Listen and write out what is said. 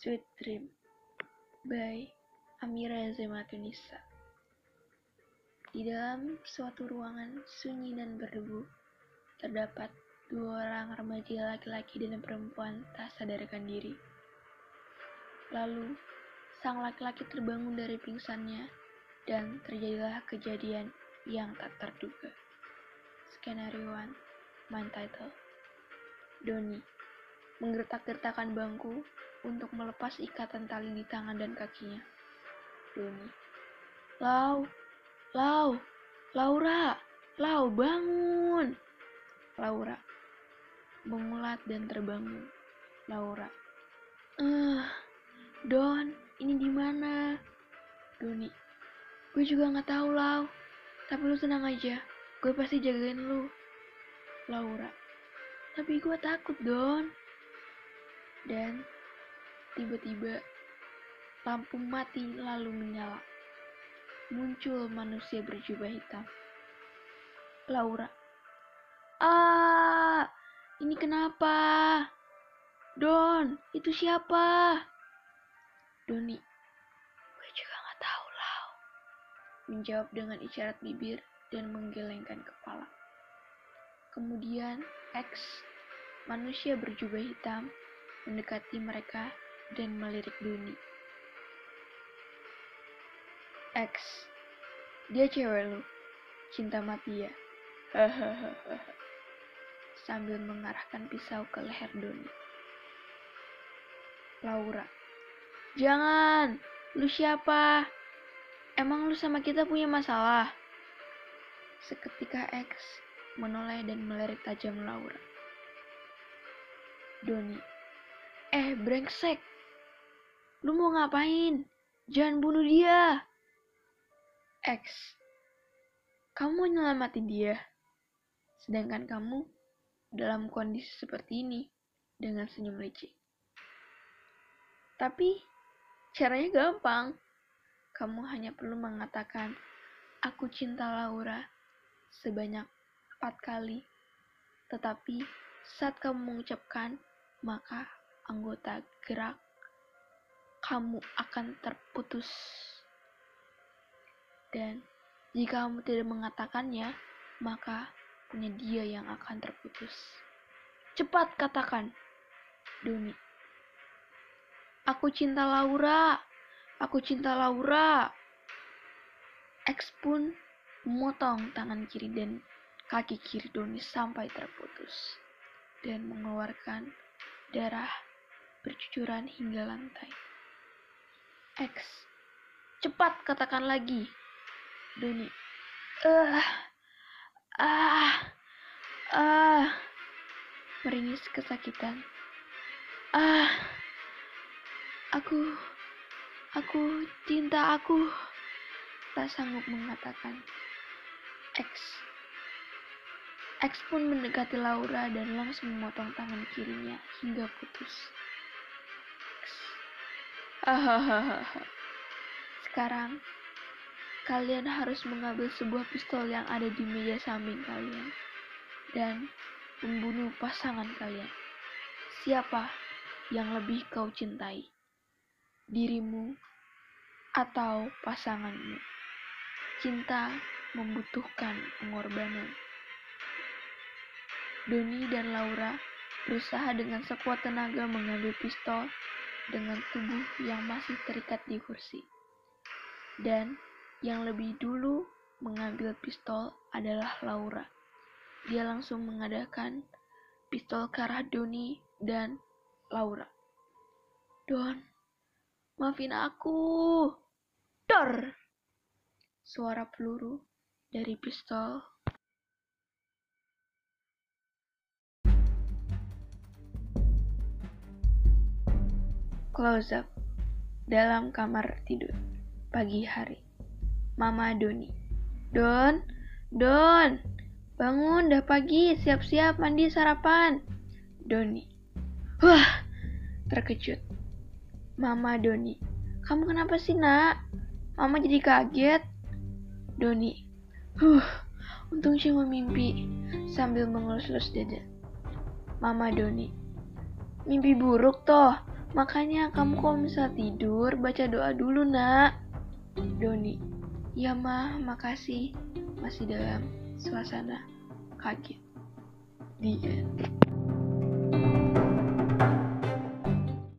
Sweet Dream by Amira Zematunisa Di dalam suatu ruangan sunyi dan berdebu, terdapat dua orang remaja laki-laki dan perempuan tak sadarkan diri. Lalu, sang laki-laki terbangun dari pingsannya dan terjadilah kejadian yang tak terduga. Skenario 1, main title. Doni menggertak-gertakkan bangku untuk melepas ikatan tali di tangan dan kakinya. Doni. Lau, Lau, Laura, Lau bangun. Laura. Mengulat dan terbangun. Laura. Eh, Don, ini di mana? Doni. Gue juga nggak tahu, Lau. Tapi lu tenang aja. Gue pasti jagain lu. Laura. Tapi gue takut, Don. Dan tiba-tiba lampu mati lalu menyala. Muncul manusia berjubah hitam. Laura. Ah, ini kenapa? Don, itu siapa? Doni. Gue juga gak tahu, Lau. Menjawab dengan isyarat bibir dan menggelengkan kepala. Kemudian X, manusia berjubah hitam, mendekati mereka dan melirik Duni. X, dia cewek lu, cinta mati ya. Sambil mengarahkan pisau ke leher Doni. Laura, jangan, lu siapa? Emang lu sama kita punya masalah? Seketika X menoleh dan melirik tajam Laura. Doni. Eh, brengsek. Lu mau ngapain? Jangan bunuh dia. X. Kamu mau nyelamatin dia. Sedangkan kamu dalam kondisi seperti ini dengan senyum licik. Tapi caranya gampang. Kamu hanya perlu mengatakan, aku cinta Laura sebanyak empat kali. Tetapi saat kamu mengucapkan, maka anggota gerak kamu akan terputus. Dan jika kamu tidak mengatakannya, maka punya dia yang akan terputus. Cepat katakan, Doni. Aku cinta Laura. Aku cinta Laura. X pun memotong tangan kiri dan Kaki kiri Doni sampai terputus dan mengeluarkan darah bercucuran hingga lantai. X, cepat katakan lagi. Doni, ah, ah, ah, meringis kesakitan. Ah, aku, aku cinta aku. Tak sanggup mengatakan. X, X pun mendekati Laura dan langsung memotong tangan kirinya hingga putus. Sekarang, kalian harus mengambil sebuah pistol yang ada di meja samping kalian dan membunuh pasangan kalian. Siapa yang lebih kau cintai? Dirimu atau pasanganmu? Cinta membutuhkan pengorbanan. Doni dan Laura berusaha dengan sekuat tenaga mengambil pistol dengan tubuh yang masih terikat di kursi. Dan yang lebih dulu mengambil pistol adalah Laura. Dia langsung mengadakan pistol ke arah Doni dan Laura. Don, maafin aku. Dor! Suara peluru dari pistol Close up dalam kamar tidur pagi hari. Mama Doni. Don, Don, bangun, dah pagi, siap-siap mandi sarapan. Doni. Wah, terkejut. Mama Doni. Kamu kenapa sih, nak? Mama jadi kaget. Doni. Huh, untung cuma mimpi. Sambil mengelus-elus dada. Mama Doni. Mimpi buruk toh. Makanya kamu kalau misal tidur, baca doa dulu nak. Doni, ya mah, makasih. Masih dalam suasana kaget. The end.